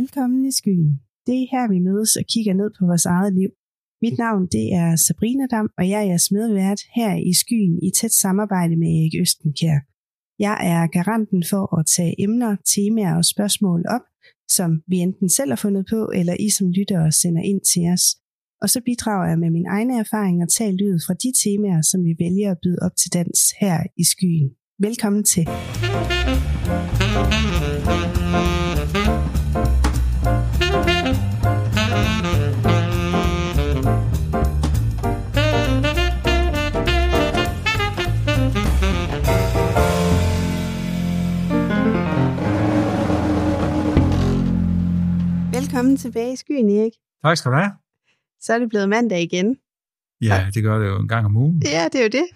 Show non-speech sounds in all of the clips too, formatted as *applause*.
Velkommen i skyen. Det er her, vi mødes og kigger ned på vores eget liv. Mit navn det er Sabrina Dam, og jeg er jeres medvært her i skyen i tæt samarbejde med Erik Østenkær. Jeg er garanten for at tage emner, temaer og spørgsmål op, som vi enten selv har fundet på, eller I som lyttere sender ind til os. Og så bidrager jeg med min egne erfaringer talt lyd fra de temaer, som vi vælger at byde op til dans her i skyen. Velkommen til. Velkommen tilbage i skyen, Erik. Tak skal du have. Så er det blevet mandag igen. Ja, det gør det jo en gang om ugen. Ja, det er jo det.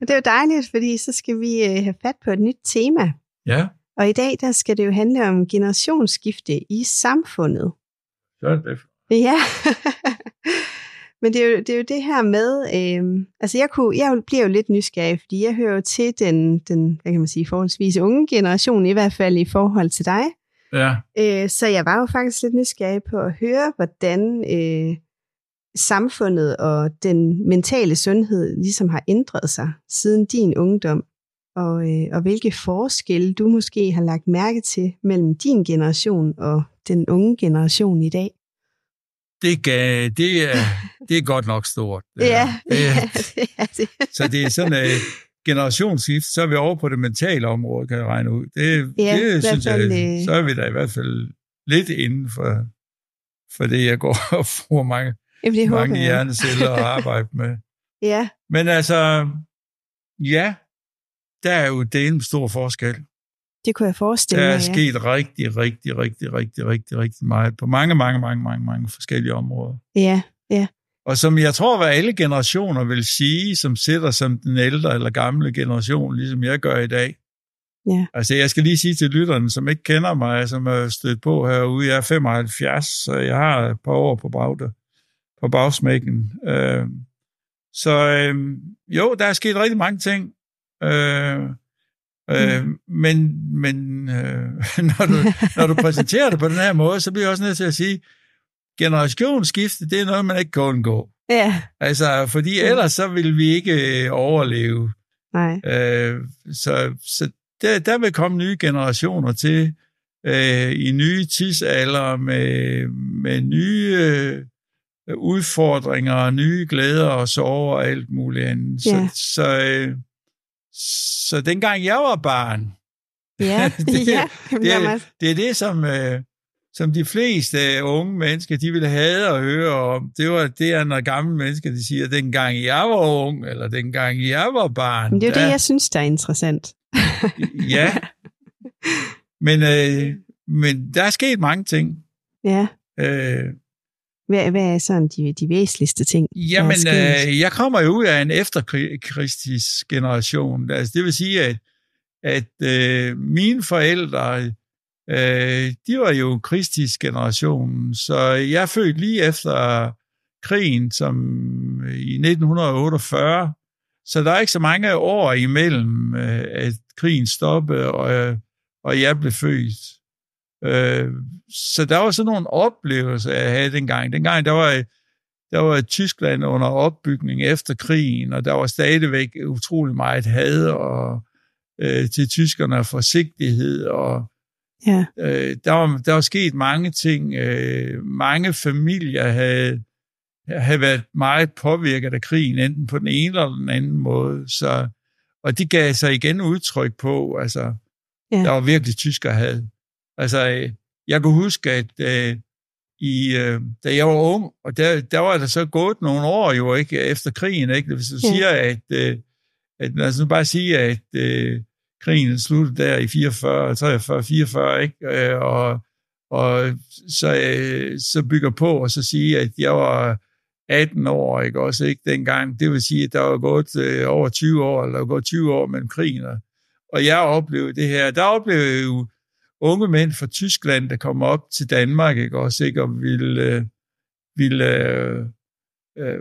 Og det er jo dejligt, fordi så skal vi øh, have fat på et nyt tema. Ja, Og i dag, der skal det jo handle om generationsskifte i samfundet. så er det. Ja. *laughs* Men det er, jo, det er jo det her med, øh, altså jeg, kunne, jeg bliver jo lidt nysgerrig, fordi jeg hører jo til den, den, hvad kan man sige, forholdsvis unge generation, i hvert fald i forhold til dig. Ja, Øh, så jeg var jo faktisk lidt nysgerrig på at høre, hvordan øh, samfundet og den mentale sundhed ligesom har ændret sig siden din ungdom, og, øh, og hvilke forskelle du måske har lagt mærke til mellem din generation og den unge generation i dag. det, gav, det, er, det er godt nok stort. Ja, *laughs* ja, det er det. Så det er sådan et generationsskift, så er vi over på det mentale område, kan jeg regne ud. Det, Ja, det synes jeg, øh, så er vi da i hvert fald lidt inden for, for det, jeg går og får mange, Jamen, det mange jeg. hjerneceller at *laughs* arbejde med. Ja, Men altså, ja, der er jo delen stor forskel. det kunne jeg forestille Der mig, er ja. sket rigtig, rigtig, rigtig, rigtig, rigtig, rigtig meget på mange, mange, mange, mange, mange forskellige områder. Ja, Og som jeg tror, hvad alle generationer vil sige, som sidder som den ældre eller gamle generation, ligesom jeg gør i dag. Ja. Altså, jeg skal lige sige til lytterne, som ikke kender mig, som er stødt på herude, jeg er 75, så jeg har et par år på, bagde, på bagsmækken. Øh, så øh, jo, der er sket rigtig mange ting. Øh, øh, Men, men øh, *laughs* når, du, når du præsenterer det på den her måde, så bliver jeg også nødt til at sige, generationsskifte, det er noget, man ikke kan undgå. ja, Altså, fordi ellers så vil vi ikke øh, overleve. nej, Øh, så så der, der vil komme nye generationer til øh, i nye tidsalder med, med nye øh, udfordringer, og nye glæder og sorger og alt muligt andet. Ja. Så, så, øh, så dengang jeg var barn, ja, *laughs* Det- ja. det er, det er det, som, øh, som de fleste unge mennesker, de ville have at høre om. Det var det, er, når gamle mennesker de siger, dengang jeg var ung, eller dengang jeg var barn. Men det er jo der- det, jeg synes, der er interessant. Ja, *laughs* men, øh, men der er sket mange ting. Ja, Øh, hvad, hvad er sådan de, de væsentligste ting? der er jamen, sket? øh, jeg kommer jo ud af en efterkristisk generation. Altså, det vil sige, at, at øh, mine forældre, øh, de var jo kristisk generationen, så jeg født lige efter krigen, som øh, i 1948, så der er ikke så mange år imellem, øh, at krigen stoppede, og, øh, og jeg blev født. Øh, så der var sådan nogle oplevelser, jeg havde dengang. Dengang der var, der var Tyskland under opbygning efter krigen, og der var stadigvæk utrolig meget had og, øh, til tyskerne og forsigtighed, og Ja, øh, der, var, der var sket mange ting. Øh, mange familier havde, havde været meget påvirket af krigen, enten på den ene eller den anden måde. Så, og de gav sig igen udtryk på, altså, Ja. der var virkelig tysker had. Altså, øh, jeg kunne huske, at øh, i, øh, da jeg var ung, og der, der var der så gået nogle år jo ikke efter krigen, ikke? Hvis du Ja. siger, at, øh, at lad os nu bare sige, at øh, krigen sluttede der i 44, 43, 44, ikke? Øh, og, og så, øh, så bygger på og så sige, at jeg var 18 år, ikke også, ikke dengang. Det vil sige, at der var gået øh, over 20 år, eller der var gået 20 år mellem krigen, og, og jeg oplevede det her. Der oplevede jeg jo unge mænd fra Tyskland, der kom op til Danmark, ikke også, ikke, og ville, øh, ville øh, øh,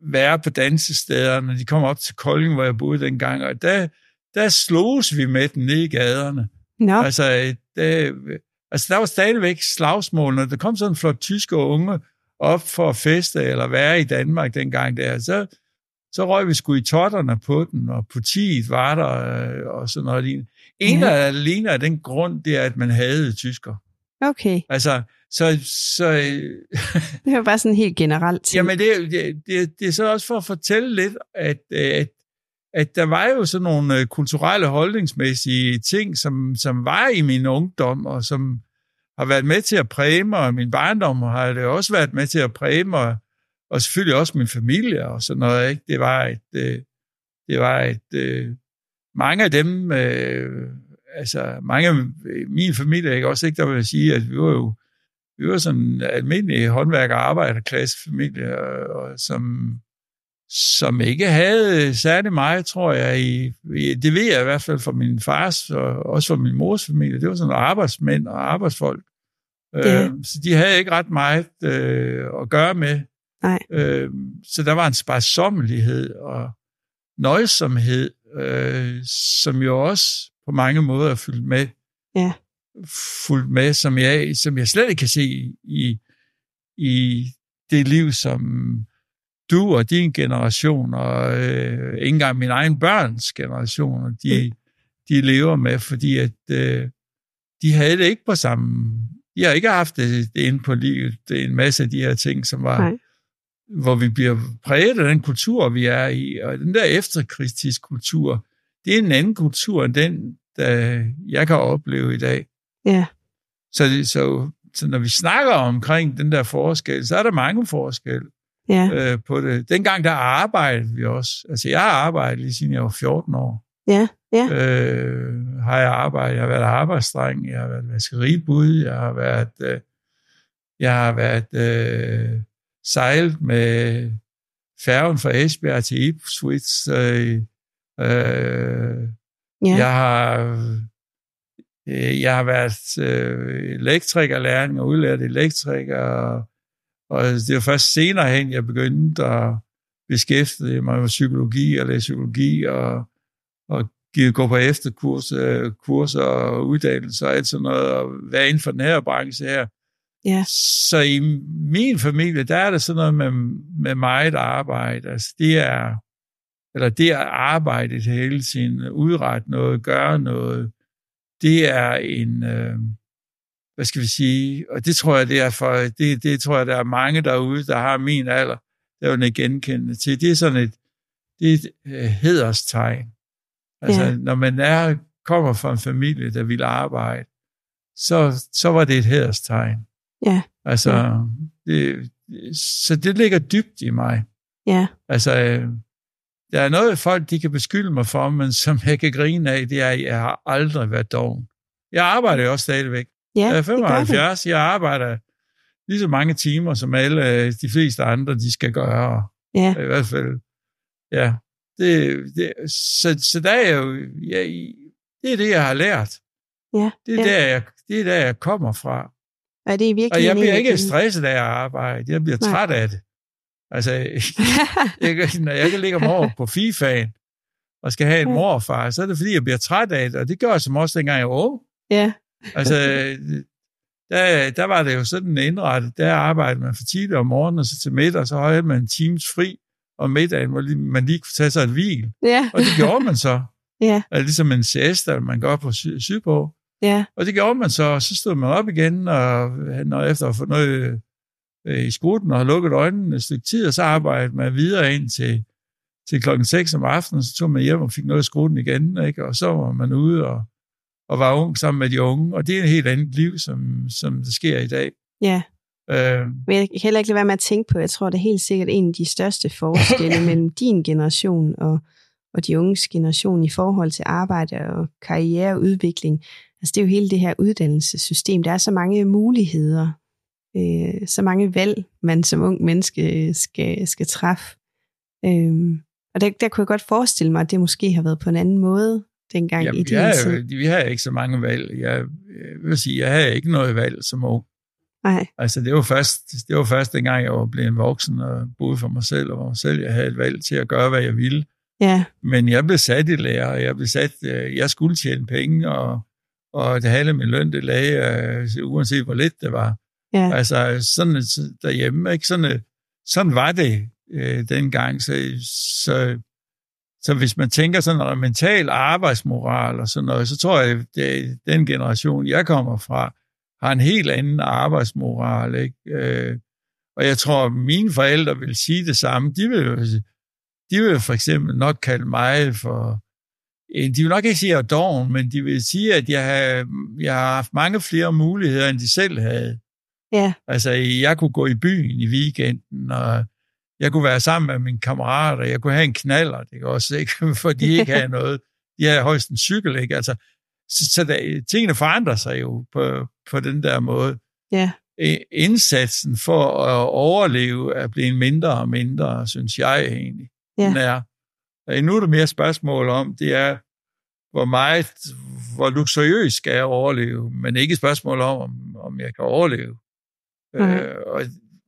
være på dansestederne. De kom op til Kolding, hvor jeg boede dengang, og der, der sloges vi med dem nede i gaderne. Nå, Altså, der, Altså, der var stadigvæk slagsmål, når der kom sådan en flot tyske unge op for at feste eller være i Danmark dengang der, så, så røg vi sgu i totterne på den, og politiet var der, øh, og sådan noget. En ja. af alene af den grund, det er, at man havde tysker. Okay. Altså, så... så det var bare sådan helt generelt. Ting. *laughs* Jamen, det, det, det, det er så også for at fortælle lidt, at, at, at der var jo sådan nogle øh, kulturelle, holdningsmæssige ting, som, som var i min ungdom, og som har været med til at præge mig, og min barndom har det også været med til at præge mig, og selvfølgelig også min familie og sådan noget. Ikke? Det var et, øh, det var et, øh, mange af dem, altså mange af min familie, ikke? også ikke, der vil sige, at vi var jo vi var sådan en almindelig håndværker- og arbejderklassefamilie, og, som, som ikke havde særlig meget, tror jeg. I, det ved jeg i hvert fald fra min fars og også fra min mors familie. Det var sådan arbejdsmænd og arbejdsfolk. Ja. Øh, så de havde ikke ret meget øh, at gøre med. Nej. Øh, så der var en sparsommelighed og nøjsomhed, øh, som jo også på mange måder er fyldt med. Ja fulgt med, som jeg, som jeg slet ikke kan se i, i det liv, som du og din generation, og øh, ikke engang min egen børns generation, de, de lever med, fordi at øh, de havde det ikke på samme... De har ikke haft det, det inde på livet. Det er en masse af de her ting, som var... Nej. Hvor vi bliver præget af den kultur, vi er i, og den der efterkrigskultur, det er en anden kultur end den, der jeg kan opleve i dag. Ja. Så, så, så når vi snakker omkring den der forskel, så er der mange forskelle ja. øh, på det. Dengang der arbejdede vi også. Altså jeg har arbejdet lige siden jeg var 14 år. Ja, ja. Øh, har jeg arbejdet. Jeg har været arbejdsdreng, jeg har været vaskeribud, jeg har været, øh, jeg har været øh, sejlet med færgen fra Esbjerg til Ipswich. Øh, øh, ja. Jeg har Øh, jeg har været øh, elektrikerlærling og udlært elektriker, og, og det var først senere hen, jeg begyndte at beskæftige mig med psykologi og læse psykologi og, og gå på efterkurser kurser og uddannelser og alt sådan noget, og være inden for den her branche her. Ja. Så i min familie, der er det sådan noget med, med meget arbejde. Altså det er, eller det at arbejde hele tiden, udrette noget, gøre noget, det er en, øh, hvad skal vi sige, og det tror jeg, det er for, det, det tror jeg, der er mange derude, der har min alder, der vil genkende til. Det er sådan et, det er et øh, hederstegn. Altså, ja. når man er, kommer fra en familie, der vil arbejde, så, så var det et hederstegn. Ja. Altså, ja. Det, så det ligger dybt i mig. Ja. Altså, øh, der er noget, folk de kan beskylde mig for, men som jeg kan grine af, det er, at jeg har aldrig været doven. Jeg arbejder jo også stadigvæk. Ja, jeg er 75, jeg arbejder lige så mange timer, som alle de fleste andre, de skal gøre. Ja. I hvert fald, ja. Det, det, så, så der er jo, ja, det er det, jeg har lært. Ja, det, er ja. Der, jeg, det er der, jeg kommer fra. Og det er virkelig og jeg bliver ikke stresset af at arbejde. Jeg bliver Nej. træt af det. Altså, *laughs* jeg, når jeg kan ligge om over på FIFA'en og skal have en morfar, så er det fordi, jeg bliver træt af det, og det gør jeg som også, dengang jeg var ung. Ja. Altså, der, der var det jo sådan indrettet, der arbejdede man for tidligt om morgenen, og så til middag, så havde man en times fri, og middagen, hvor man lige kunne tage sig et hvil. Ja. Og det gjorde man så. *laughs* Ja. Altså, ligesom en siesta, man går på sy- sydpå. Ja. Og det gjorde man så, og så stod man op igen, og når efter at få noget øh, i skuten og har lukket øjnene et stykke tid, og så arbejdede man videre ind til, til klokken 6 om aftenen, så tog man hjem og fik noget i skuten igen, ikke? og så var man ude og, og var ung sammen med de unge, og det er et helt andet liv, som, som det sker i dag. Ja. Øh, Men jeg kan heller ikke lade være med at tænke på, jeg tror, det er helt sikkert en af de største forskelle *laughs* mellem din generation og, og de unges generation i forhold til arbejde og karriereudvikling. Altså det er jo hele det her uddannelsessystem. Der er så mange muligheder øh, så mange valg, man som ung menneske skal, skal træffe. Øh, og der, der kunne jeg godt forestille mig, at det måske har været på en anden måde dengang Jamen, i din jeg, tid. Vi har ikke så mange valg. Jeg, jeg vil sige, jeg havde ikke noget valg som ung. Nej. Altså, det var først, det var først dengang, jeg var blevet voksen og boede for mig selv, og for mig selv, jeg havde et valg til at gøre, hvad jeg ville. Ja. Men jeg blev sat i lærer, jeg blev sat, øh, jeg skulle tjene penge, og, og det halve med løn, det lagde, øh, uanset hvor lidt det var. Ja. Altså sådan derhjemme, ikke? Sådan, sådan var det øh, dengang. Så, så, så hvis man tænker sådan noget mental arbejdsmoral og sådan noget, så tror jeg, at den generation, jeg kommer fra, har en helt anden arbejdsmoral. Ikke? Øh, og jeg tror, at mine forældre vil sige det samme. De vil, de vil for eksempel nok kalde mig for... De vil nok ikke sige, at jeg men de vil sige, at jeg har, jeg har haft mange flere muligheder, end de selv havde. Ja. Altså, jeg kunne gå i byen i weekenden, og jeg kunne være sammen med mine kammerater, jeg kunne have en knaller, det også, ikke? *laughs* for de ikke havde *laughs* noget. De havde højst en cykel, ikke? Altså, så, så der, tingene forandrer sig jo på, på den der måde. Ja. Indsatsen for at overleve er blevet mindre og mindre, synes jeg egentlig. Ja. Den er. Nu er det mere spørgsmål om, det er, hvor meget, hvor luksuriøst skal jeg overleve, men ikke et spørgsmål om, om, jeg kan overleve. Øh, og,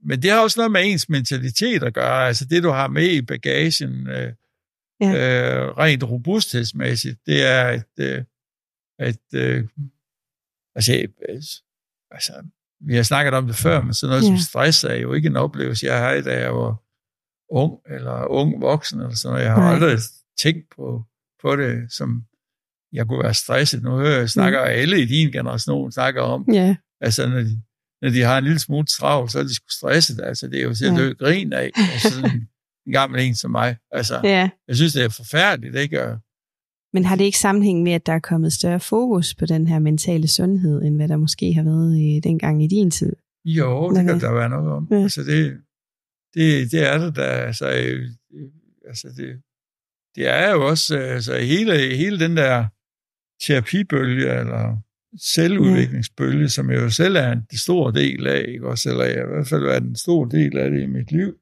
men det har også noget med ens mentalitet at gøre, altså det, du har med i bagagen, øh, ja. øh, rent robusthedsmæssigt, det er, at, øh, at øh, altså, altså, vi har snakket om det før, men sådan noget ja. som stress er jo ikke en oplevelse, jeg har, da jeg var ung, eller ung voksen, eller sådan noget. Jeg har Nej. aldrig tænkt på, på det, som jeg kunne være stresset. Nu hører jeg, snakker mm. alle i din generation snakker om, ja. altså når de, når de har en lille smule travlt, så er de sgu stresset. Altså, det er jo til at dø grin af. Altså, sådan en *laughs* gammel en som mig. Altså, ja. jeg synes, det er forfærdeligt, ikke? Og, men har det ikke sammenhæng med, at der er kommet større fokus på den her mentale sundhed, end hvad der måske har været i, dengang i din tid? Jo, det kan der være noget om. Ja. Altså det, det, det er det der. Altså, øh, altså det, det er jo også altså hele, hele den der terapibølge, eller selvudviklingsbølge, som jeg jo selv er en stor del af, ikke? Også, eller jeg i hvert fald er en stor del af det i mit liv.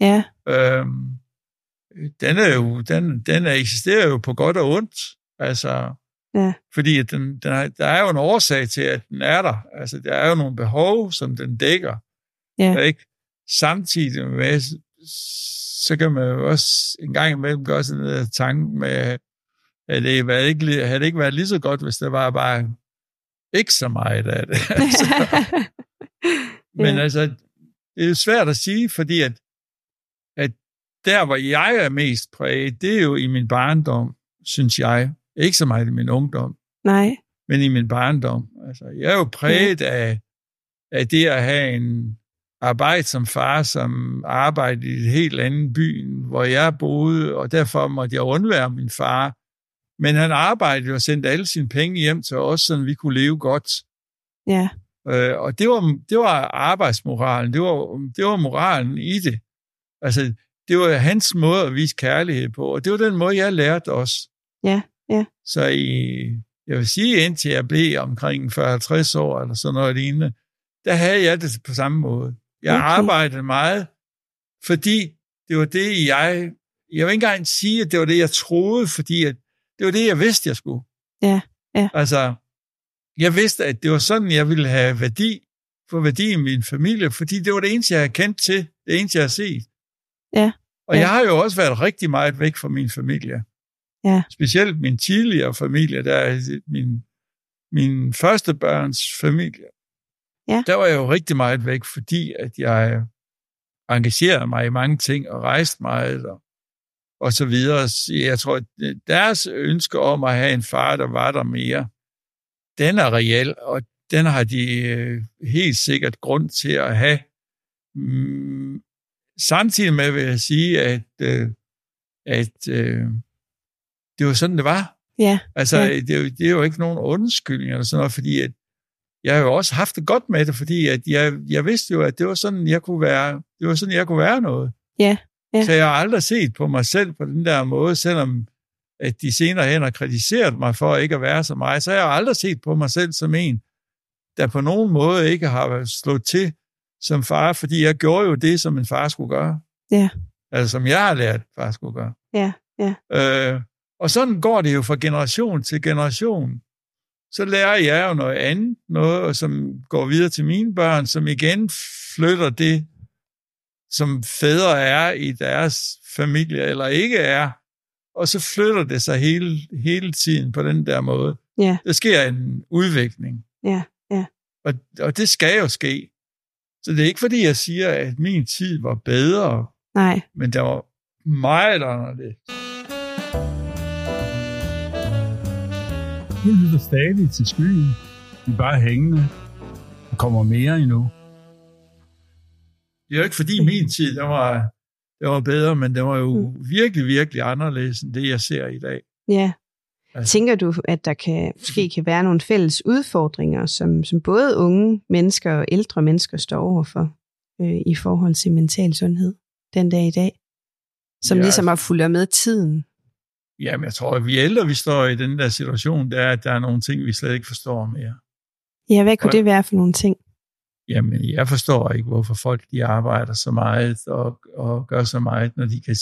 Ja. Øhm, den, er jo, den, den eksisterer jo på godt og ondt. Altså, ja. Fordi den, den er, der er jo en årsag til, at den er der. Altså, der er jo nogle behov, som den dækker. Ja. Ikke? Samtidig med, så kan man jo også en gang imellem gøre sådan en tanke med, at det havde ikke, havde det ikke været lige så godt, hvis det var bare ikke så meget af det. *laughs* altså. Men ja. altså, det er svært at sige, fordi at, at der, hvor jeg er mest præget, det er jo i min barndom, synes jeg. Ikke så meget i min ungdom. Nej. Men i min barndom. Altså, jeg er jo præget ja. af, af det at have en arbejde som far, som arbejdede i et helt andet by, hvor jeg boede, og derfor måtte jeg undvære min far. Men han arbejdede og sendte alle sine penge hjem til os, så vi kunne leve godt. Ja. Øh, og det var, det var arbejdsmoralen, det var, det var moralen i det. Altså, det var hans måde at vise kærlighed på, og det var den måde, jeg lærte også. Ja, ja. Så i, jeg vil sige, indtil jeg blev omkring 40-50 år, eller sådan noget lignende, der havde jeg det på samme måde. Jeg okay. arbejdede meget, fordi det var det, jeg... Jeg vil ikke engang sige, at det var det, jeg troede, fordi at det var det, jeg vidste, jeg skulle. Ja, ja. Altså, jeg vidste, at det var sådan, jeg ville have værdi, for værdi i min familie, fordi det var det eneste, jeg havde kendt til, det eneste, jeg har set. Ja. Og ja. jeg har jo også været rigtig meget væk fra min familie. Ja. Specielt min tidligere familie, der er min, min første børns familie. Ja. Der var jeg jo rigtig meget væk, fordi at jeg engagerede mig i mange ting og rejste meget og, og så videre. Jeg tror, at deres ønske om at have en far, der var der mere, den er reel, og den har de øh, helt sikkert grund til at have. Mm, samtidig med vil jeg sige, at, øh, at øh, det var sådan, det var. Ja. Altså, ja. Det, er jo, det er jo ikke nogen undskyldning eller sådan noget, fordi at jeg har jo også haft det godt med det, fordi at jeg, jeg vidste jo, at det var sådan, jeg kunne være, det var sådan, jeg kunne være noget. Ja. Ja. Så jeg har aldrig set på mig selv på den der måde, selvom at de senere hen har kritiseret mig for ikke at være så meget, så har jeg aldrig set på mig selv som en, der på nogen måde ikke har slået til som far, fordi jeg gjorde jo det, som en far skulle gøre. Ja. Altså, som jeg har lært, far skulle gøre. Ja, ja. Øh, og sådan går det jo fra generation til generation. Så lærer jeg jo noget andet, noget, som går videre til mine børn, som igen flytter det, som fædre er i deres familie, eller ikke er. Og så flytter det sig hele, hele tiden på den der måde. Ja. Der sker en udvikling. Ja, ja. Og, og det skal jo ske. Så det er ikke fordi, jeg siger, at min tid var bedre, Nej. men der var meget anderledes. Du lytter stadig til skyen. Vi er bare hængende. Der kommer mere endnu. Det er jo ikke fordi min tid, der var, der var bedre, men det var jo mm. virkelig, virkelig anderledes end det, jeg ser i dag. Ja. Altså- Tænker du, at der kan, måske kan være nogle fælles udfordringer, som, som både unge mennesker og ældre mennesker står overfor øh, i forhold til mental sundhed den dag i dag? Som Ja. ligesom har fulgt med tiden. Jamen, jeg tror, at vi ældre, vi står i den der situation, det er, at der er nogle ting, vi slet ikke forstår mere. Ja, hvad kunne Og- det være for nogle ting? Jamen, jeg forstår ikke, hvorfor folk de arbejder så meget og, og gør så meget, når de, kan,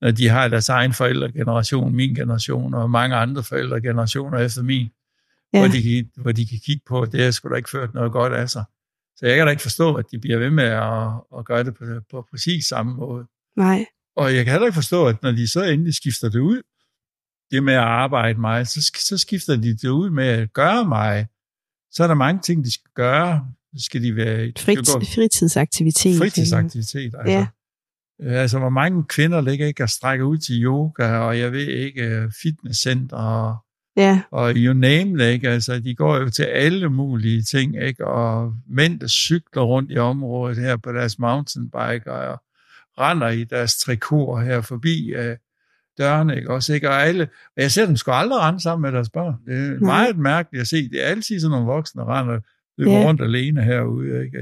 når de har deres egen forældregeneration, min generation og mange andre forældregenerationer efter min, ja. Hvor, de, kan- hvor de kan kigge på, at det har sgu da ikke ført noget godt af sig. Så jeg kan da ikke forstå, at de bliver ved med at, at gøre det på, på præcis samme måde. Nej. Og jeg kan heller ikke forstå, at når de så endelig skifter det ud, det med at arbejde meget, så, så skifter de det ud med at gøre meget. Så er der mange ting, de skal gøre. Skal de være... Frit, gå- fritidsaktivitet. fritidsaktivitet. Altså. Ja. Øh, altså, hvor mange kvinder ligger ikke og strækker ud til yoga, og jeg ved ikke, fitnesscenter, og, Ja, og you name it, ikke? Altså, de går jo til alle mulige ting, ikke? Og mænd, der cykler rundt i området her på deres mountainbike, og render i deres trikot her forbi øh, dørene, ikke? Også, ikke? Og, alle, jeg ser dem sgu aldrig rende sammen med deres børn. Det er meget mærkeligt at se. Det er altid sådan nogle voksne, der render løber Ja. rundt alene herude, ikke?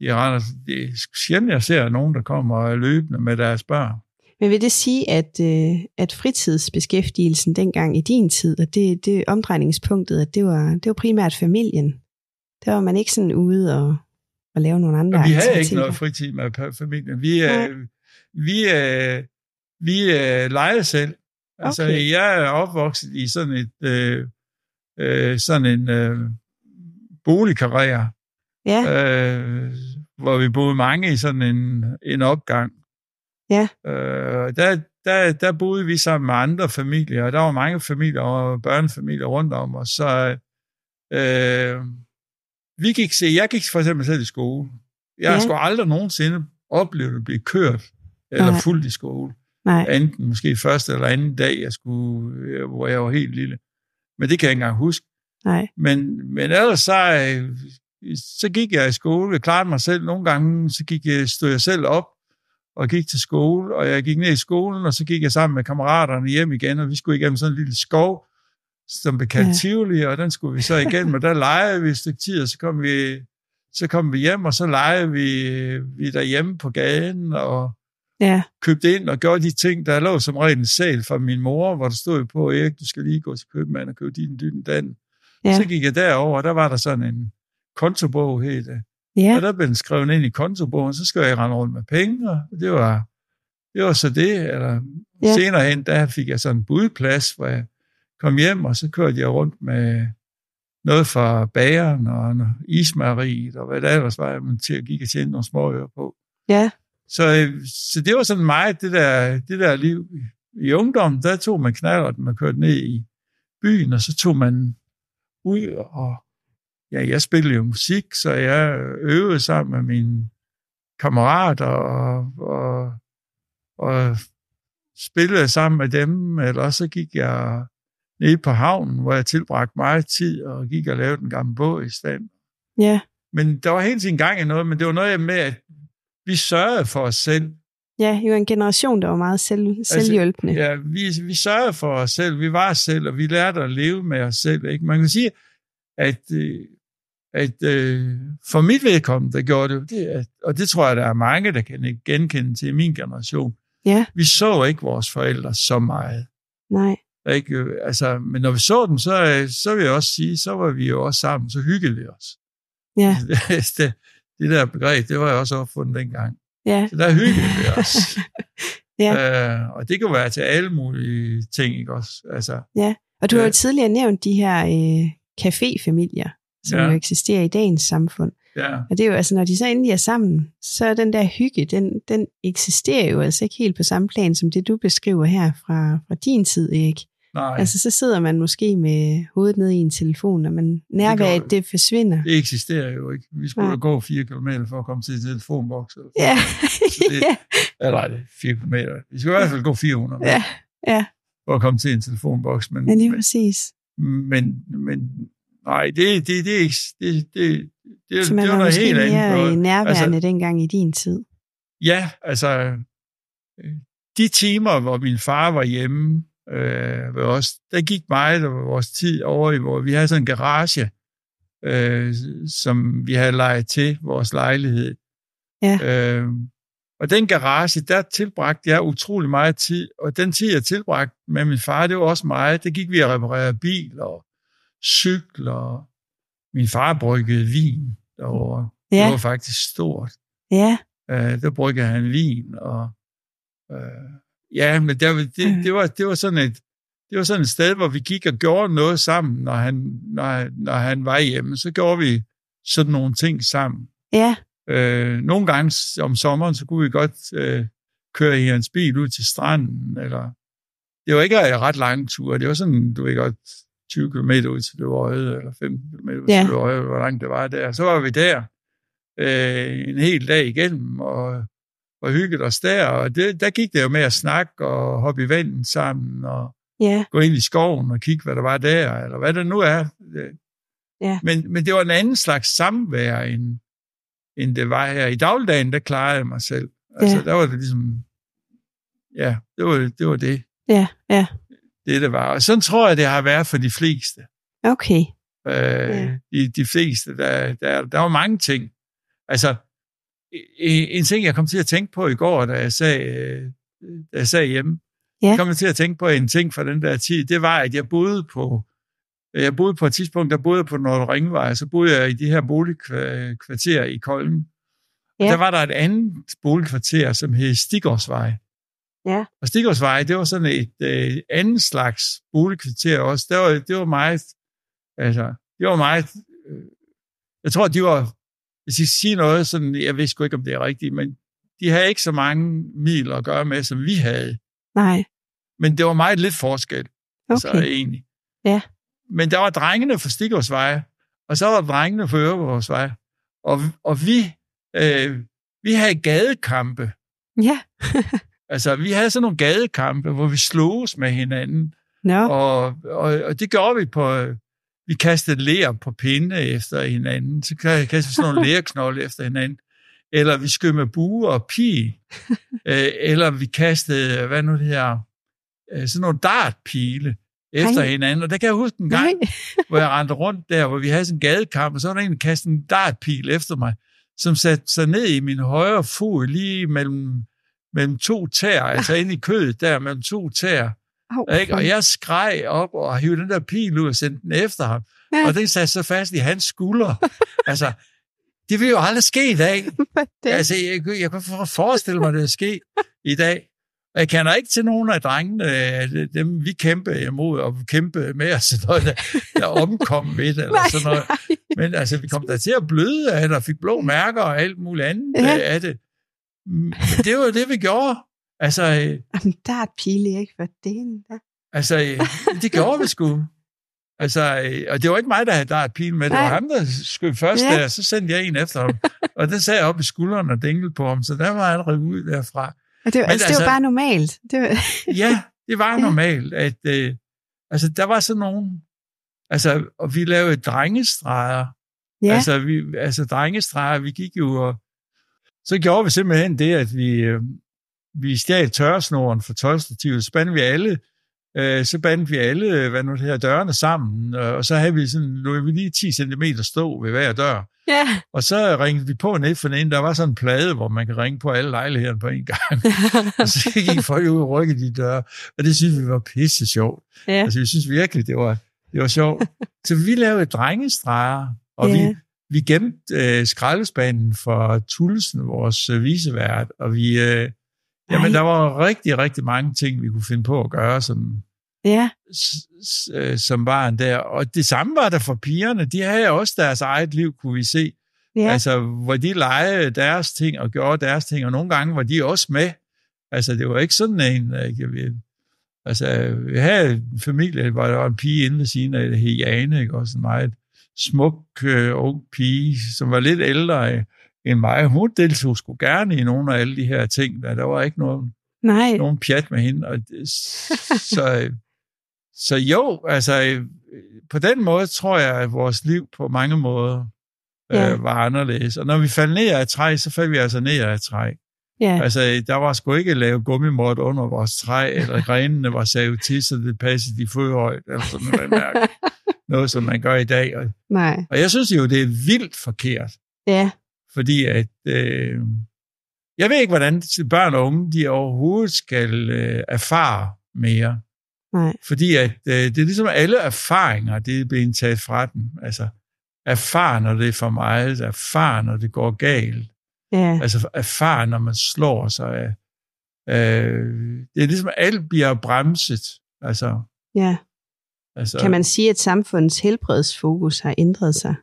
De render, det er sjældent, jeg ser nogen, der kommer løbende med deres børn. men vil det sige, at, øh, at fritidsbeskæftigelsen dengang i din tid, at det, det omdrejningspunktet, at det var, det var primært familien? Der var man ikke sådan ude og, og lave nogle andre Og vi havde ikke noget fritid med familien. Vi, Nej. øh, vi, øh, vi øh, legede selv. Altså, Okay. jeg er opvokset i sådan et øh, øh, sådan en øh, boligkarriere, Ja, øh, hvor vi boede mange i sådan en, en opgang. Ja. Øh, der, der, der boede vi sammen med andre familier, og der var mange familier og børnefamilier rundt om os. Så øh, vi gik, se, jeg gik for eksempel selv i skole. Jeg Ja. sgu aldrig nogensinde oplevet at blive kørt eller Nej. fuldt i skole. nej. Enten måske første eller anden dag, jeg skulle, øh, hvor jeg var helt lille. Men det kan jeg ikke engang huske. Nej. Men, men ellers så, øh, så gik jeg i skole. Jeg klarede mig selv. Nogle gange så gik jeg, stod jeg selv op og gik til skole, og jeg gik ned i skolen, og så gik jeg sammen med kammeraterne hjem igen, og vi skulle igennem sådan en lille skov, som blev kaldt Ja. Tivoli, og den skulle vi så igennem, og der legede vi et stykke tid, og så kom vi, så kom vi hjem, og så legede vi, vi derhjemme på gaden, og Ja, købte ind og gjorde de ting, der lå som regel en sal fra min mor, hvor der stod på, Erik, du skal lige gå til købmanden og købe din dytten den. Ja. Så gik jeg derover, og der var der sådan en kontobog, hed det. ja, Og der blev den skrevet ind i kontobogen, så skulle jeg rende rundt med penge, og det var, det var så det. Eller Ja. senere hen, der fik jeg sådan en budplads, hvor jeg kom hjem, og så kørte jeg rundt med noget fra bageren og ismariet, og hvad der ellers var, man til at gik og tjene nogle små øre på. ja, Så, øh, så det var sådan meget det der, det der liv. I ungdommen, der tog man knallerten og kørte ned i byen, og så tog man ud og ja, jeg spillede jo musik, så jeg øvede sammen med mine kammerater og, og, og spillede sammen med dem, eller så gik jeg ned på havnen, hvor jeg tilbragte meget tid og gik og lavede en gammel båd i stand. ja, Men der var hele tiden gang i noget, men det var noget med, at vi sørgede for os selv. Ja. I var en generation, der var meget selv, selvhjælpende. Ja, vi, vi sørgede for os selv, vi var os selv, og vi lærte at leve med os selv. Ikke? Man kan sige, at, øh, at øh, for mit vedkommende, der gjorde det, det at, og det tror jeg, der er mange, der kan genkende til min generation. Ja. Vi så ikke vores forældre så meget. Nej, Ikke? Altså, men når vi så dem, så, øh, så vil jeg også sige, så var vi jo også sammen, så hyggede vi os. ja, *laughs* det, det der begreb, det var jeg også opfundet dengang. Ja, Så der hyggede vi *laughs* os. Ja. øh, og det kan være til alle mulige ting, ikke også? Altså, Og du har jo Ja. tidligere nævnt de her øh, caféfamilier, som Ja. jo eksisterer i dagens samfund. ja. Og det er jo altså, når de så endelig er sammen, så er den der hygge, den, den eksisterer jo altså ikke helt på samme plan, som det du beskriver her fra, fra din tid, Erik. Nej, Altså, så sidder man måske med hovedet ned i en telefon, og man nærværet, det, det forsvinder. det eksisterer jo ikke. Vi skulle da gå fire kilometer for at komme til en telefonboks. eller- Ja, *laughs* Så det- ja, Eller nej, det fire kilometer. Vi skal i hvert fald gå 400 ja, ja, for at komme til en telefonboks. Men, ja, lige præcis. men, men nej, det, det, det, er ikke, det, det, det, Så det man var var noget måske helt andet. mere noget. øh, nærværende altså, dengang i din tid. Ja, altså øh, de timer, hvor min far var hjemme øh, ved os, der gik meget af vores tid over i, hvor vi havde sådan en garage, øh, som vi havde lejet til vores lejlighed. Ja. Øh, og den garage, der tilbragte jeg utrolig meget tid, og den tid, jeg tilbragte med min far, det var også meget. Det gik vi at reparere biler og cykler. Min far bryggede vin derovre. Ja. Det var faktisk stort Ja, øh, der bryggede han vin, og øh, ja, men der, det, det, var, det var sådan et det var sådan et sted, hvor vi gik og gjorde noget sammen, når han, når, når han var hjemme. Så gjorde vi sådan nogle ting sammen. ja, Øh, nogle gange om sommeren, så kunne vi godt øh, køre i hans bil ud til stranden, eller det var ikke en ret lang tur, det var sådan, du ved godt, 20 km ud til det øje, eller 15 km ud Ja. til det øje, hvor langt det var der. Så var vi der øh, en hel dag igennem, og, og hyggede os der, og det, der gik det jo med at snakke og hoppe i vandet sammen, og ja, gå ind i skoven og kigge, hvad der var der, eller hvad det nu er. Ja. Men, men det var en anden slags samvær, end, end det var her. I dagligdagen, der klarede jeg mig selv. Altså, Ja. der var det ligesom, ja, det var det, var det, ja, ja. det, det var. Og sådan tror jeg, det har været for de fleste. Okay. Øh, Ja. de, de fleste, der, der, der var mange ting. Altså, en, ting, jeg kom til at tænke på i går, da jeg sagde, øh, da jeg sagde hjemme, Ja. jeg kom til at tænke på en ting fra den der tid, det var, at jeg boede på, jeg boede på et tidspunkt, der boede jeg på Nordre Ringvej, så boede jeg i de her boligkvarterer i Kolden. Ja. Ja. Der var der et andet boligkvarter, som hed Stigårdsvej. Ja. Og Stigårdsvej, det var sådan et øh, andet slags boligkvarter også. Det var, det var meget, altså, det var meget, øh, jeg tror, de var, hvis jeg siger noget, sådan, jeg ved sgu ikke, om det er rigtigt, men de havde ikke så mange midler at gøre med, som vi havde. Nej. Men det var meget lidt forskel, okay. Okay. så egentlig. Ja. Men der var drengene fra Stigårdsvej, og så var drengene fra Øreborgsvej. Og, og vi, øh, vi havde gadekampe. Ja. *laughs* Altså, vi havde sådan nogle gadekampe, hvor vi sloges med hinanden. Nå. Og, og, og det gjorde vi på... Vi kastede ler på pinde efter hinanden. Så kastede vi sådan nogle lerknolde efter hinanden. Eller vi skød med bue og pil. *laughs* øh, eller vi kastede, hvad nu det her, øh, sådan nogle dartpile efter Ej. hinanden. Og der kan jeg huske en gang, Nej. *laughs* hvor jeg rendte rundt der, hvor vi havde sådan en gadekamp, og så var der en, der kastede en dartpil efter mig, som satte sig ned i min højre fod, lige mellem, mellem to tæer, altså inde i kødet der, mellem to tæer. Au, Ikke? Og jeg skreg op og hivede den der pil ud og sendte den efter ham. Ja. Og den satte så fast i hans skulder. *laughs* altså, det ville jo aldrig ske i dag. *laughs* Det? Altså, jeg, jeg kunne forestille mig, at det er sket i dag. Og jeg kender ikke til nogen af drengene, øh, dem vi kæmpe imod, og kæmpe med sådan noget, der, der omkom midt, *laughs* eller Nej, sådan noget. Men altså, vi kom der til at bløde af det, og fik blå mærker og alt muligt andet Ja. ja. af det. Det var det, vi gjorde. Altså, øh, Jamen, der er et pile, ikke? For det der. altså øh, *laughs* det gjorde vi sgu. Altså, øh, og det var ikke mig, der havde dart pil med. Det var ham, der skød først Ja. der, så sendte jeg en efter ham. og den sagde jeg op i skulderen og dinglede på ham, så der var han revet ud derfra. Og det, var, Men altså, det var altså- bare normalt. Det var, *laughs* Ja, det var normalt, at øh, altså, der var sådan nogen, altså, og vi lavede drengestreger. ja, Altså, vi, altså drengestreger, vi gik jo og, så gjorde vi simpelthen det, at vi, øh, vi stjal tørresnoren fra tøjstativet, så bandede vi alle, øh, så bandede vi alle, øh, hvad nu det her, dørene sammen, øh, og så havde vi sådan, lå vi lige 10 cm stå ved hver dør. ja. Og så ringede vi på ned for den der var sådan en plade, hvor man kan ringe på alle lejlighederne på en gang. *laughs* og så gik folk ud og rykkede de døre, og det synes vi var pisse sjovt. ja. Altså, vi synes virkelig, det var, det var sjovt. Så vi lavede drengestreger, og Ja. vi, vi gemte øh, skraldespanden for Tulsen, vores øh, visevært, og vi, øh, jamen, der var rigtig, rigtig mange ting, vi kunne finde på at gøre som, ja. øh, som barn der. Og det samme var der for pigerne. De havde også deres eget liv, kunne vi se. Ja. Altså, hvor de legede deres ting og gjorde deres ting, og nogle gange var de også med. Altså, det var ikke sådan en, øh, ved, Altså, jeg havde en familie, hvor der var en pige inde ved siden af, hed Jane, ikke? også en meget smuk øh, ung pige, som var lidt ældre øh, end mig. Hun deltog sgu gerne i nogle af alle de her ting. Der, der var ikke nogen, Nej. nogen pjat med hende. Og så, øh, så jo, altså, øh, på den måde tror jeg, at vores liv på mange måder øh, Ja. var anderledes. Og når vi faldt ned af et træ, så faldt vi altså ned af et træ. Ja. Altså, der var sgu ikke lavet gummimort under vores træ, eller grenene var savet til, så det passede de fodhøjt, eller sådan noget, mærke. *laughs* noget, som man gør i dag. Og, Nej. og jeg synes jo, det er vildt forkert, Ja. Fordi at, øh, jeg ved ikke, hvordan børn og unge, de overhovedet skal øh, erfare mere. Nej. Fordi at, øh, det er ligesom alle erfaringer, det er blevet taget fra dem. Altså, erfare, når det er for meget, erfare, når det går galt. Ja. Altså erfare, når man slår sig. Øh, det er ligesom, alt bliver bremset. Altså, ja. altså, Kan man sige, at samfundets helbredsfokus har ændret sig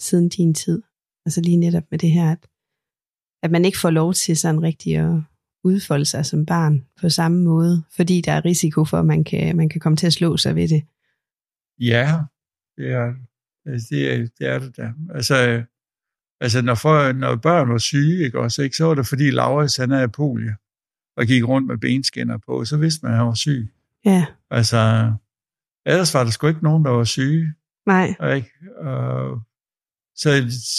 siden din tid? Altså lige netop med det her, at, at man ikke får lov til sådan rigtig at udfolde sig som barn på samme måde, fordi der er risiko for, at man kan, man kan komme til at slå sig ved det. Ja, det er altså, det, er, det, er det da. Altså, altså når, for, når børn var syge, ikke, også, ikke, så var det fordi Laurits han havde polio og gik rundt med benskinner på, så vidste man, at han var syg. Ja, Altså, ellers var der sgu ikke nogen, der var syge. nej, Ikke? Og, så,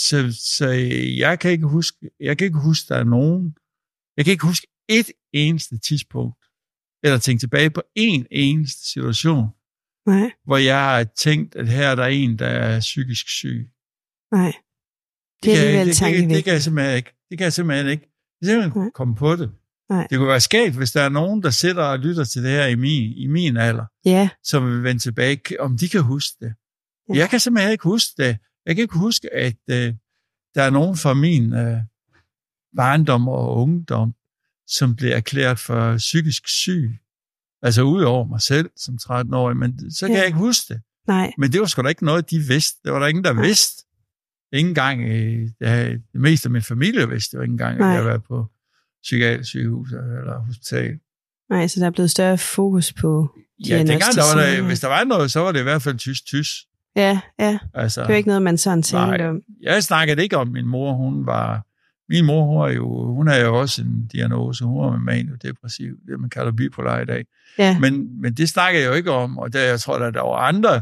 så, så jeg kan ikke huske, jeg kan ikke huske, der er nogen, jeg kan ikke huske et eneste tidspunkt, eller tænke tilbage på en eneste situation, nej, hvor jeg har tænkt, at her er der en, der er psykisk syg. nej. Det er kan, det, det, det, det kan jeg simpelthen ikke. Det kan jeg simpelthen ikke. Jeg kan simpelthen Nej. komme på det. Nej. Det kunne være skægt, hvis der er nogen, der sidder og lytter til det her i min, i min alder, Ja, som vil vende tilbage, om de kan huske det. Ja. Jeg kan simpelthen ikke huske det. Jeg kan ikke huske, at øh, der er nogen fra min øh, barndom og ungdom, som bliver erklæret for psykisk syg. Altså ud over mig selv som 13-årig, men så kan Ja. jeg ikke huske det. nej, Men det var sgu da ikke noget, de vidste. Det var der ingen, der Nej. vidste. Ikke engang, øh, det, meste af min familie vidste jo ikke engang, at Nej. jeg havde været på psykiatrisk sygehus eller hospital. nej, så der er blevet større fokus på Ja, dengang der var der, hvis der var noget, så var det i hvert fald tysk-tysk. Ja, ja, Altså, det er jo ikke noget, man sådan tænkte Nej. om. Jeg snakkede ikke om min mor, hun var... Min mor, hun, er jo, hun havde jo også en diagnose. Hun var maniodepressiv, det man kalder bipolar i dag. Ja, Men, men det snakkede jeg jo ikke om, og der, jeg tror, at der var andre,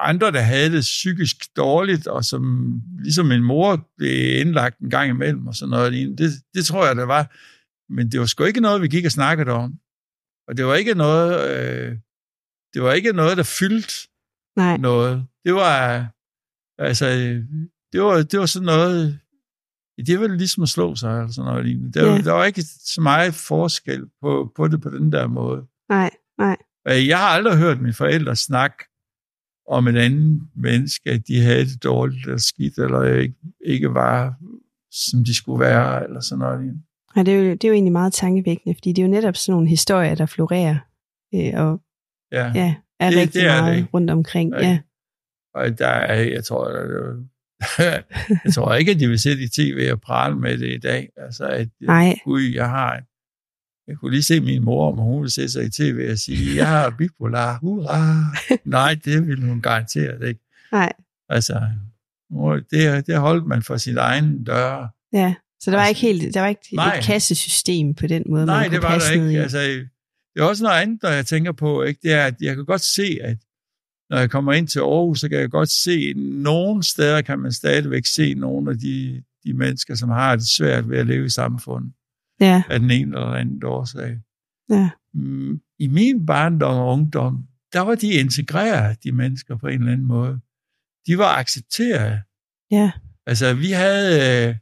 andre, der havde det psykisk dårligt, og som ligesom min mor blev indlagt en gang imellem og sådan noget. Det, det tror jeg, der var. Men det var sgu ikke noget, vi gik og snakkede om. Og det var ikke noget, øh, det var ikke noget, der fyldte nej, noget. Det var, altså, det var, det var sådan noget, det var ligesom at slå sig, eller sådan noget lignende. Der, Ja. ja. der var ikke så meget forskel på, på det på den der måde. nej, nej, Øh, Jeg har aldrig hørt mine forældre snakke om en anden menneske, at de havde det dårligt eller skidt, eller ikke, ikke var, som de skulle være, eller sådan noget. lignende. nej det, er jo, det er jo egentlig meget tankevækkende, fordi det er jo netop sådan nogle historier, der florerer, øh, og Ja. ja, er Det- rigtig det er det meget ikke. rundt omkring. Ja, Og der er, jeg tror, der, *laughs* jeg tror ikke, at de vil sætte i tv og prale med det i dag. Altså, at, nej, Gud, jeg har en, jeg kunne lige se min mor, om hun ville se sig i tv og sige, *laughs* jeg har bipolar, hurra. *laughs* Nej, det ville hun garanteret ikke. nej, Altså, det, det holdt man for sin egen døre. ja. Så der var Altså, ikke helt, der var ikke nej. et kassesystem på den måde, Nej, man kunne det var passe der ikke. i. Altså, det er også noget andet, der jeg tænker på, ikke? det er, at jeg kan godt se, at når jeg kommer ind til Aarhus, så kan jeg godt se, at nogle steder kan man stadigvæk se nogle af de, de mennesker, som har det svært ved at leve i samfundet, Ja, af den ene eller anden årsag. ja, Mm, I min barndom og ungdom, der var de integreret, de mennesker, på en eller anden måde. De var accepteret. ja, Altså, vi havde, øh,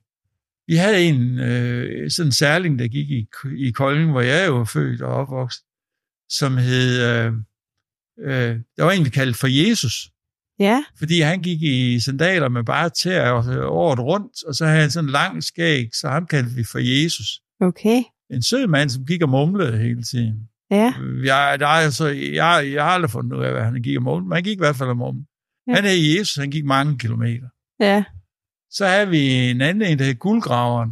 vi havde en øh, sådan en særling, der gik i, i Kolding, hvor jeg jo var født og opvokset, som hed, øh, øh, der var en, vi kaldte for Jesus, ja, fordi han gik i sandaler med bare tæer året rundt, og så havde han sådan en lang skæg, så ham kaldte vi for Jesus. okay, En sød mand, som gik og mumlede hele tiden. ja, Jeg, der er altså, jeg, jeg har aldrig fundet ud af, hvad han gik og mumlede, men han gik i hvert fald og mumlede. Ja. Ja. Han hed Jesus, han gik mange kilometer. ja, Så havde vi en anden en, der hed Guldgraveren.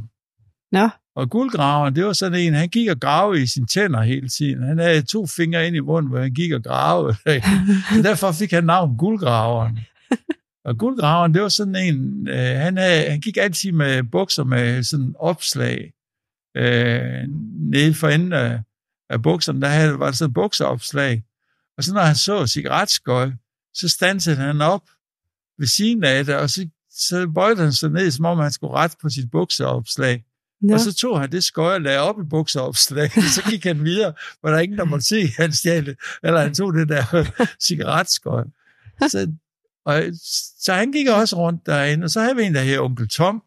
nå, Og guldgraveren, det var sådan en, han gik og gravede i sine tænder hele tiden. Han havde to fingre ind i munden, hvor han gik og gravede. Så *laughs* derfor fik han navn guldgraveren. Og guldgraveren, det var sådan en, øh, han, havde, han gik altid med bukser med sådan opslag. Øh, nede for enden af, af bukserne, der havde, var der sådan bukseopslag. Og så når han så cigaretskøj, så stansede han op ved siden af det, og så, så bøjede han sig ned, som om han skulle ret på sit bukseopslag. Nå. Og så tog han det skøj og lagde op i bukseopslag, *laughs* så gik han videre, hvor der ingen, der måtte se, at han stjal det. Eller han tog det der *laughs* cigaretskøj. Så, og, så han gik også rundt derinde, og så havde vi en, der her onkel Tom.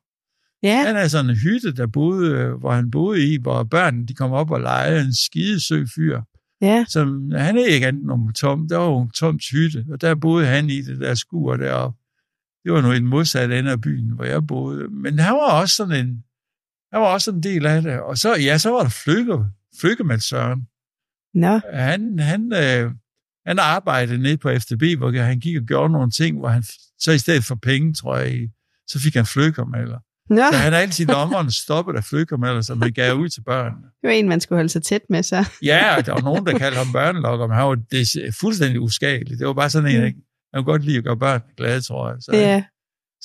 Ja, Han er sådan en hytte, der boede, hvor han boede i, hvor børnene de kom op og legede en skidesøg fyr. ja, Som, han er ikke andet end onkel Tom. Der var onkel Toms hytte, og der boede han i det der skur deroppe. Det var nu i den modsatte ende af byen, hvor jeg boede. Men han var også sådan en, han var også en del af det. Og så, ja, så var der Flykke, Flykkemand Søren. nå, Han, han, øh, han arbejdede nede på FDB, hvor han gik og gjorde nogle ting, hvor han så i stedet for penge, tror jeg, så fik han flykkermaler. nå, Så han har altid lommerne stoppet af flykkermaler, som han gav ud til børnene. det var en, man skulle holde sig tæt med, så. Ja, og der var nogen, der kaldte ham børnelokker, men han var det fuldstændig uskadelig. Det var bare sådan en, han han kunne godt lide at gøre børn glade, tror jeg. Så, Ja,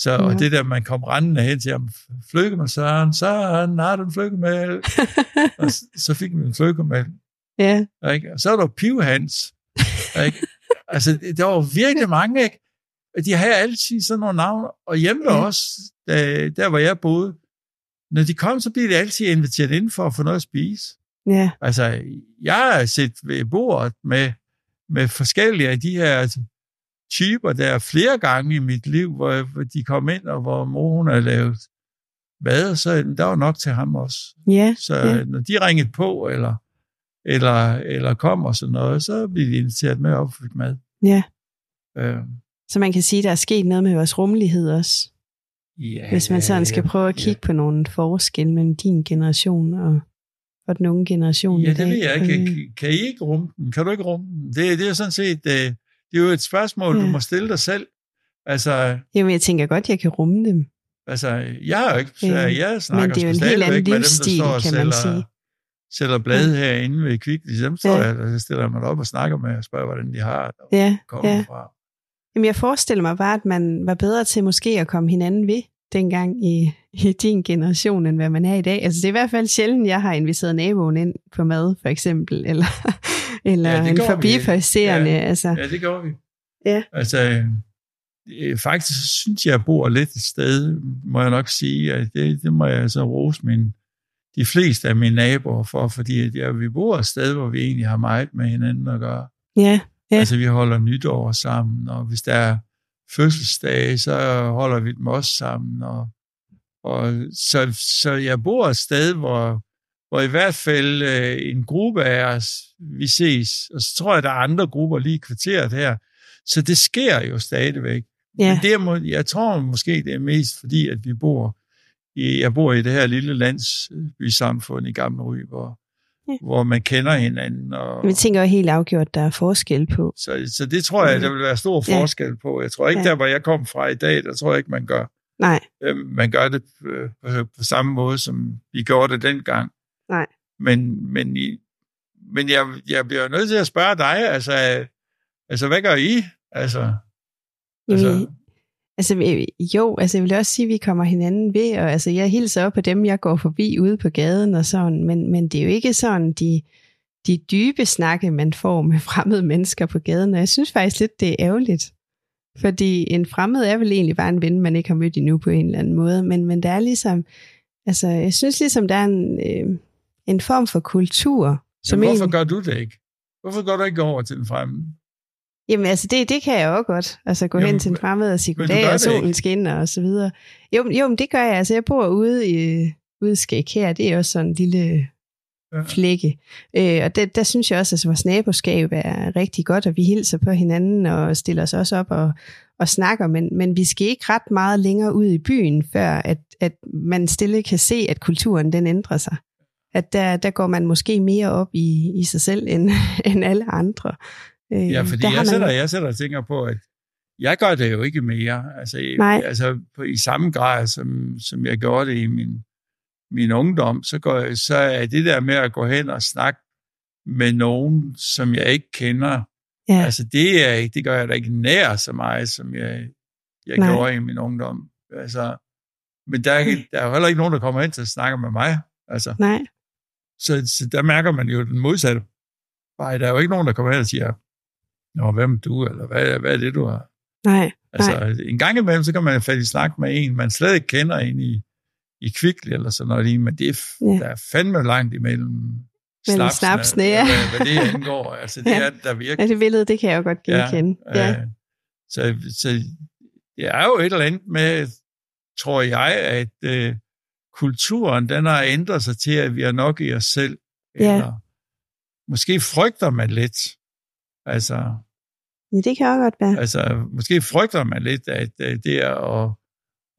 så og Ja. det der, man kom rendende hen til ham, flykke med Søren, Søren, har du en flykkemæl? *laughs* og så, så fik man en flykkemæl. ja, Ikke? Og så var der Pivhans. Ikke? altså, der var virkelig mange, ikke? Og De havde altid sådan nogle navne. Og hjemme ja. også, der, der hvor jeg boede, når de kom, så blev de altid inviteret ind for at få noget at spise. ja, Altså, jeg har set ved bordet med, med forskellige af de her typer der flere gange i mit liv, hvor, de kom ind, og hvor mor hun havde lavet mad, så der var nok til ham også. ja, Så Ja. ja. når de ringede på, eller, eller, eller kom og sådan noget, så blev de inviteret med op og fik mad. ja. Øh, Så man kan sige, at der er sket noget med vores rummelighed også. ja, Hvis man sådan skal prøve at kigge på nogle forskelle mellem din generation og, og den unge generation Ja, det ved jeg ikke. Øh, Kan, I ikke rumme den? Kan du ikke rumme den? Det, det er sådan set, det, det er jo et spørgsmål, Ja. du må stille dig selv. Altså, Jamen, jeg tænker godt, jeg kan rumme dem. Altså, jeg har jo ikke, Ja, jeg snakker men det er jo en helt anden dem, der livsstil, og kan man sælger, sige. sælger blade herinde ved Kvickly. Dem står Ja. jeg, så stiller mig op og snakker med og spørger, hvordan de har det, og Ja, kommer ja. fra. Jamen, jeg forestiller mig bare, at man var bedre til måske at komme hinanden ved dengang i, i din generation, end hvad man er i dag. Altså, det er i hvert fald sjældent, jeg har inviteret naboen ind på mad, for eksempel, eller, eller Ja, en går vi. forbipasserende. Ja. Altså, Ja, det gjorde vi. Ja. Altså, øh, faktisk så synes jeg, jeg bor lidt et sted, må jeg nok sige, at det, det må jeg så rose min, de fleste af mine naboer for, fordi at, ja, vi bor et sted, hvor vi egentlig har meget med hinanden at gøre. ja, Ja. Altså, vi holder nytår sammen, og hvis der er fødselsdage, så holder vi dem også sammen. Og, og så, så jeg bor et sted, hvor, hvor i hvert fald øh, en gruppe af os, vi ses, og så tror jeg, der er andre grupper lige i kvarteret her. Så det sker jo stadigvæk. ja, Men det må- jeg tror måske, det er mest fordi, at vi bor i, jeg bor i det her lille landsbysamfund i Gamle Ry, hvor, Ja. ja. hvor man kender hinanden. Og, vi tænker jo helt afgjort, at der er forskel på. så, så det tror jeg, der vil være stor Ja. forskel på. Jeg tror ikke, Ja. der hvor jeg kom fra i dag, der tror jeg ikke, man gør, Nej, øh, man gør det øh, på, på samme måde, som vi gjorde det dengang. Nej. Men, men, I, men jeg, jeg bliver nødt til at spørge dig, altså, altså hvad gør I? Altså, altså, altså, jo, altså jeg vil også sige, at vi kommer hinanden ved, og altså jeg hilser op på dem, jeg går forbi ude på gaden og sådan, men, men det er jo ikke sådan de, de dybe snakke, man får med *laughs* fremmede mennesker på gaden, og jeg synes faktisk lidt, det er ærgerligt. Fordi en fremmed er vel egentlig bare en ven, man ikke har mødt endnu på en eller anden måde, men, men der er ligesom, altså jeg synes ligesom, der er en, øh, en form for kultur, som men hvorfor egentlig- gør du det ikke? Hvorfor går du ikke over til den fremme? Jamen altså, det, det kan jeg jo godt. Altså gå Jamen, hen til en fremmed og sige goddag, og det solen ikke. skinner og så videre. Jo, jo, men det gør jeg. Altså, jeg bor ude i ude i her. Det er også sådan en lille Ja. flække. Øh, og der, der synes jeg også, at vores naboskab er rigtig godt, og vi hilser på hinanden og stiller os også op og, og snakker, men, men vi skal ikke ret meget længere ud i byen, før at, at man stille kan se, at kulturen den ændrer sig. At der, der går man måske mere op i, i sig selv end, *laughs* end alle andre. Øh, Ja, fordi jeg man- sætter, jeg sætter og tænker på, at jeg gør det jo ikke mere. Altså, Nej. altså på, i samme grad, som, som jeg gjorde det i min min ungdom, så, går, så er det der med at gå hen og snakke med nogen, som jeg ikke kender, Ja, altså det, er, det gør jeg da ikke nær så meget, som jeg, jeg Nej. gjorde i min ungdom. Altså, men der er, der er jo heller ikke nogen, der kommer hen til at snakke med mig. Altså, nej, så, så der mærker man jo den modsatte. Nej, der er jo ikke nogen, der kommer hen og siger, Nå, hvem er du, eller hvad, hvad er det, du har? nej, Altså, en gang imellem, så kan man falde i snak med en, man slet ikke kender ind i, i kvikli eller sådan noget, men det er, Ja. der er fandme langt imellem snapsene, snapsene, ja. hvad, hvad det angår. Altså, det *laughs* Ja. er der virkelig. ja, det billede, det kan jeg jo godt genkende. Ja, Øh, så, så det er jo et eller andet med, tror jeg, at øh, kulturen, den har ændret sig til, at vi er nok i os selv. Ja. Eller måske frygter man lidt. Altså, ja, det kan også godt være. altså måske frygter man lidt, at øh, det er at,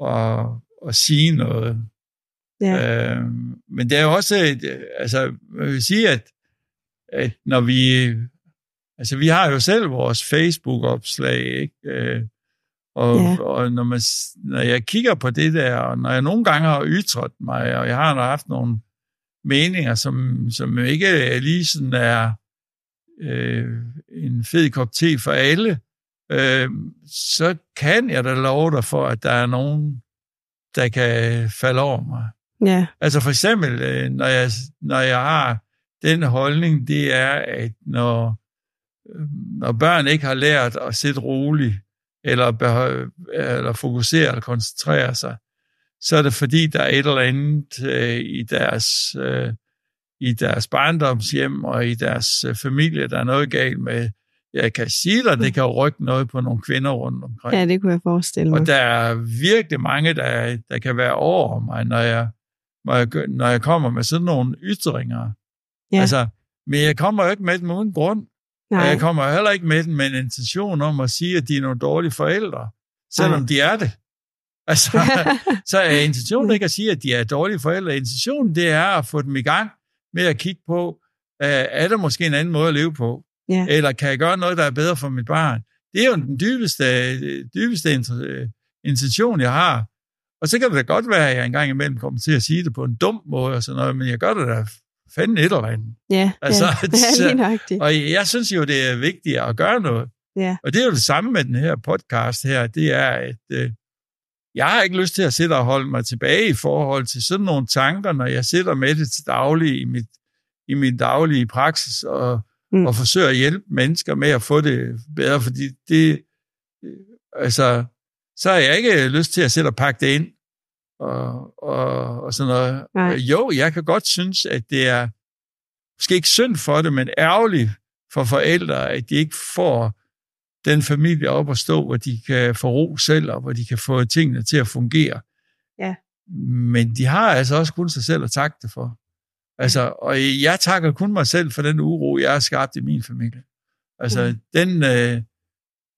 at, at sige noget. Ja, Øh, men det er jo også, et, øh, altså, jeg vil sige, at, at når vi, altså vi har jo selv vores Facebook-opslag, ikke? Og, Ja. og når, man, når jeg kigger på det der, og når jeg nogle gange har ytret mig, og jeg har haft nogle meninger, som, som ikke lige sådan er øh, en fed kop te for alle, øh, så kan jeg da love dig for, at der er nogen, der kan falde over mig. ja, Altså for eksempel, øh, når jeg, når jeg har den holdning, det er, at når, øh, når børn ikke har lært at sidde roligt, eller, eller fokusere eller koncentrere sig, så er det fordi, der er et eller andet øh, i deres øh, i deres barndomshjem og i deres øh, familie, der er noget galt med. Jeg kan sige dig, det kan rykke noget på nogle kvinder rundt omkring. ja, det kunne jeg forestille mig. Og der er virkelig mange, der, der kan være over mig, når jeg, når jeg, når jeg kommer med sådan nogle ytringer. Ja. Altså, men jeg kommer jo ikke med dem uden grund. Og Nej, jeg kommer heller ikke med dem med en intention om at sige, at de er nogle dårlige forældre, selvom Nej. de er det. *laughs* Altså, *laughs* så er intentionen ikke at sige, at de er dårlige forældre. Intentionen, det er at få dem i gang med at kigge på, øh, er der måske en anden måde at leve på? ja, eller kan jeg gøre noget, der er bedre for mit barn? Det er jo den dybeste, dybeste int- intention, jeg har. Og så kan det da godt være, at jeg engang imellem kommer til at sige det på en dum måde og sådan noget, men jeg gør det da fanden et eller andet. ja, Altså, *laughs* ja, ja, lige nøjagtigt. Og jeg synes jo, det er vigtigt at gøre noget. Ja, Og det er jo det samme med den her podcast her, det er, at øh, jeg har ikke lyst til at sidde og holde mig tilbage i forhold til sådan nogle tanker, når jeg sidder med det til daglig i, mit, i min daglige praksis, og, Mm. og forsøger at hjælpe mennesker med at få det bedre, fordi det, øh, altså, så har jeg ikke lyst til at sætte og pakke det ind, og, og, og sådan noget. Nej. Jo, jeg kan godt synes, at det er måske ikke synd for det, men ærgerligt for forældre, at de ikke får den familie op at stå, hvor de kan få ro selv, og hvor de kan få tingene til at fungere. Ja. Men de har altså også kun sig selv at takke det for. Altså, og jeg takker kun mig selv for den uro, jeg har skabt i min familie. Altså, Mm. den, øh,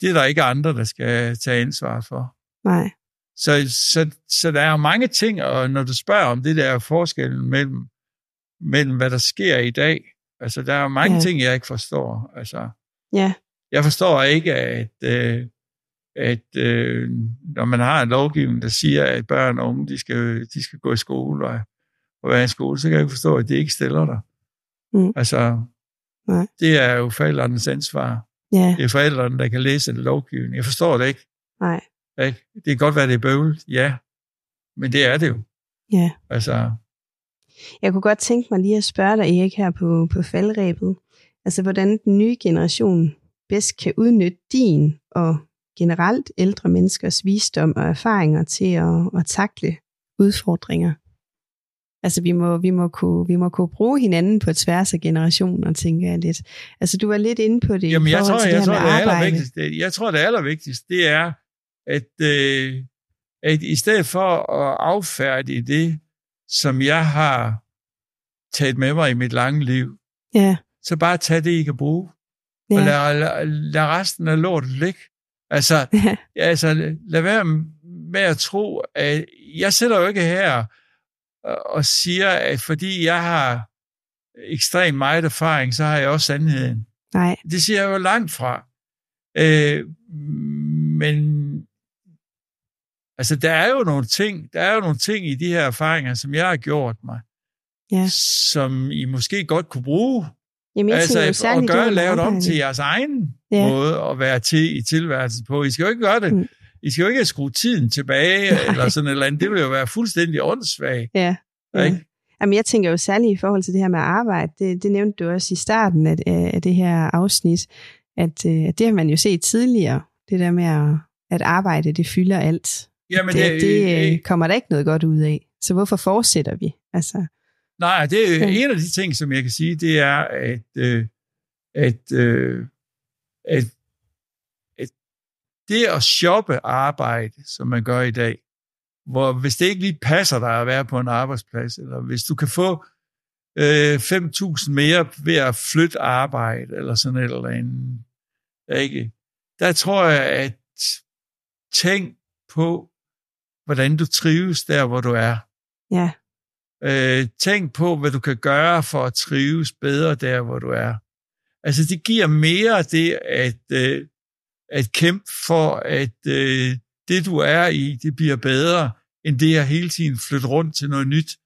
det er der ikke andre, der skal tage ansvar for. nej, Så, så, så der er mange ting, og når du spørger om det der er forskellen mellem, mellem hvad der sker i dag, altså der er mange Ja. ting, jeg ikke forstår. Altså, ja, jeg forstår ikke, at, øh, at øh, når man har en lovgivning, der siger, at børn og unge, de skal, de skal gå i skole og, og være i skole, så kan jeg ikke forstå, at det ikke stiller der. Mm. Altså, Nej. det er jo forældrenes ansvar. ja, Det er forældrene, der kan læse den lovgivning. Jeg forstår det ikke. nej, ikke. Det kan godt være, det er bøvlet, ja. Men det er det jo. ja. Altså, Jeg kunne godt tænke mig lige at spørge dig, Erik, her på, på faldrebet. Altså, hvordan den nye generation bedst kan udnytte din og generelt ældre menneskers visdom og erfaringer til at, at takle udfordringer. Altså, vi må, vi, må kunne, vi må kunne bruge hinanden på tværs af generationer, tænker jeg lidt. Altså, du var lidt inde på det Jamen, i jeg forhold tror, til jeg det tror, her det med er arbejde. jeg tror, det allervigtigste, det er, at, øh, at i stedet for at affærdige det, som jeg har taget med mig i mit lange liv, Ja, så bare tag det, I kan bruge, ja. og lad, lad, lad resten af lortet ligge. Altså, ja, altså, lad være med at tro, at jeg sidder jo ikke her og- og siger, at fordi jeg har ekstremt meget erfaring, så har jeg også sandheden. nej, Det siger jeg jo langt fra. Øh, men Altså, der er jo nogle ting, der er jo nogle ting i de her erfaringer, som jeg har gjort mig, Ja. som I måske godt kunne bruge. Jamen, jeg altså, tænker at særligt, gøre, det med lave det om til jeres egen Ja. måde at være til i tilværelsen på. I skal jo ikke gøre det. Mm. I skal jo ikke skrue tiden tilbage, *laughs* eller sådan et eller andet. Det vil jo være fuldstændig åndssvagt. Ja. Ja. Ikke? Jamen, jeg tænker jo særligt i forhold til det her med arbejde. Det, det nævnte du også i starten af, af det her afsnit, at, øh, at det har man jo set tidligere. Det der med, at, at arbejde, det fylder alt. Jamen, det, det øh, øh, kommer der ikke noget godt ud af. Så hvorfor fortsætter vi? Altså, Nej, det er Ja. en af de ting, som jeg kan sige, det er, at, øh, at, øh, at, at det at shoppe arbejde, som man gør i dag, hvor hvis det ikke lige passer dig at være på en arbejdsplads, eller hvis du kan få øh, 5.000 mere ved at flytte arbejde, eller sådan et eller andet, ikke? der tror jeg, at tænk på, hvordan du trives der, hvor du er. ja, Øh, tænk på, hvad du kan gøre for at trives bedre der, hvor du er. Altså, det giver mere det at, øh, at kæmpe for, at øh, det, du er i, det bliver bedre, end det at hele tiden flytte rundt til noget nyt.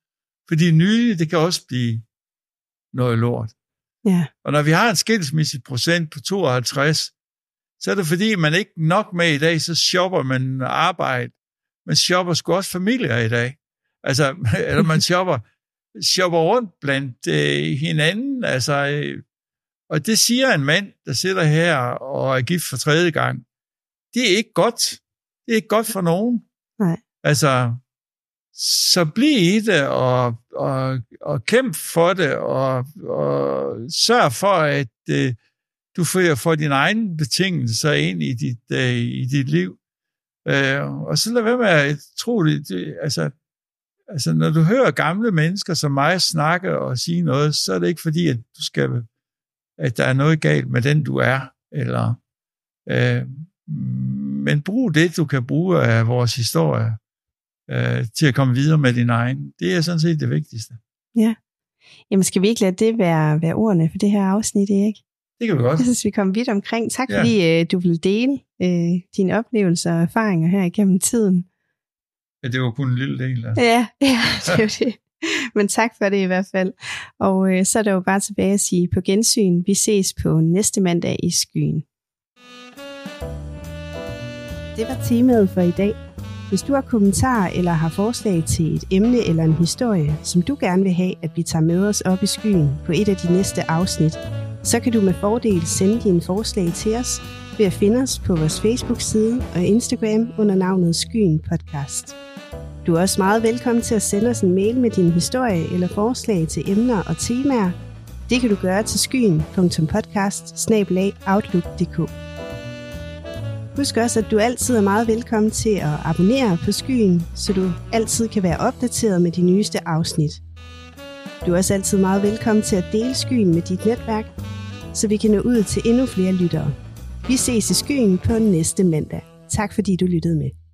Fordi nye, det kan også blive noget lort. ja, Og når vi har en skilsmissig procent på 52, så er det fordi, man ikke nok med i dag, så shopper man arbejde. Man shopper sgu også familier i dag. Altså, *laughs* eller man shopper, shopper rundt blandt øh, hinanden. Altså, øh, og det siger en mand, der sidder her og er gift for tredje gang. Det er ikke godt. Det er ikke godt for nogen. Nej. Altså, så bliv i det, og, og, og kæmp for det, og, og sørg for, at øh, du får, får dine egne betingelser ind i dit, øh, i dit liv. Øh, og så lad være med at tro det. det altså, altså, når du hører gamle mennesker som mig snakke og sige noget, så er det ikke fordi, at du skal, at der er noget galt med den, du er, eller øh, men brug det, du kan bruge af vores historie øh, til at komme videre med din egen. Det er sådan set det vigtigste. Jamen, skal vi ikke lade det være, være ordene for det her afsnit, ikke? Det kan vi godt. Jeg synes, vi kom vidt omkring. Tak Ja. fordi øh, du vil dele øh, dine oplevelser og erfaringer her igennem tiden. Ja, det var kun en lille del af. Ja, ja det er det. Men tak for det i hvert fald. Og øh, så er der jo bare tilbage at sige på gensyn. Vi ses på næste mandag i skyen. Det var temaet for i dag. Hvis du har kommentarer eller har forslag til et emne eller en historie, som du gerne vil have, at vi tager med os op i skyen på et af de næste afsnit, så kan du med fordel sende dine forslag til os ved at finde os på vores Facebook-side og Instagram under navnet Skyen Podcast. Du er også meget velkommen til at sende os en mail med din historie eller forslag til emner og temaer. Det kan du gøre til skyen.podcast Husk også, at du altid er meget velkommen til at abonnere på Skyen, så du altid kan være opdateret med de nyeste afsnit. Du er også altid meget velkommen til at dele Skyen med dit netværk, så vi kan nå ud til endnu flere lyttere. Vi ses i Skyen på næste mandag. Tak fordi du lyttede med.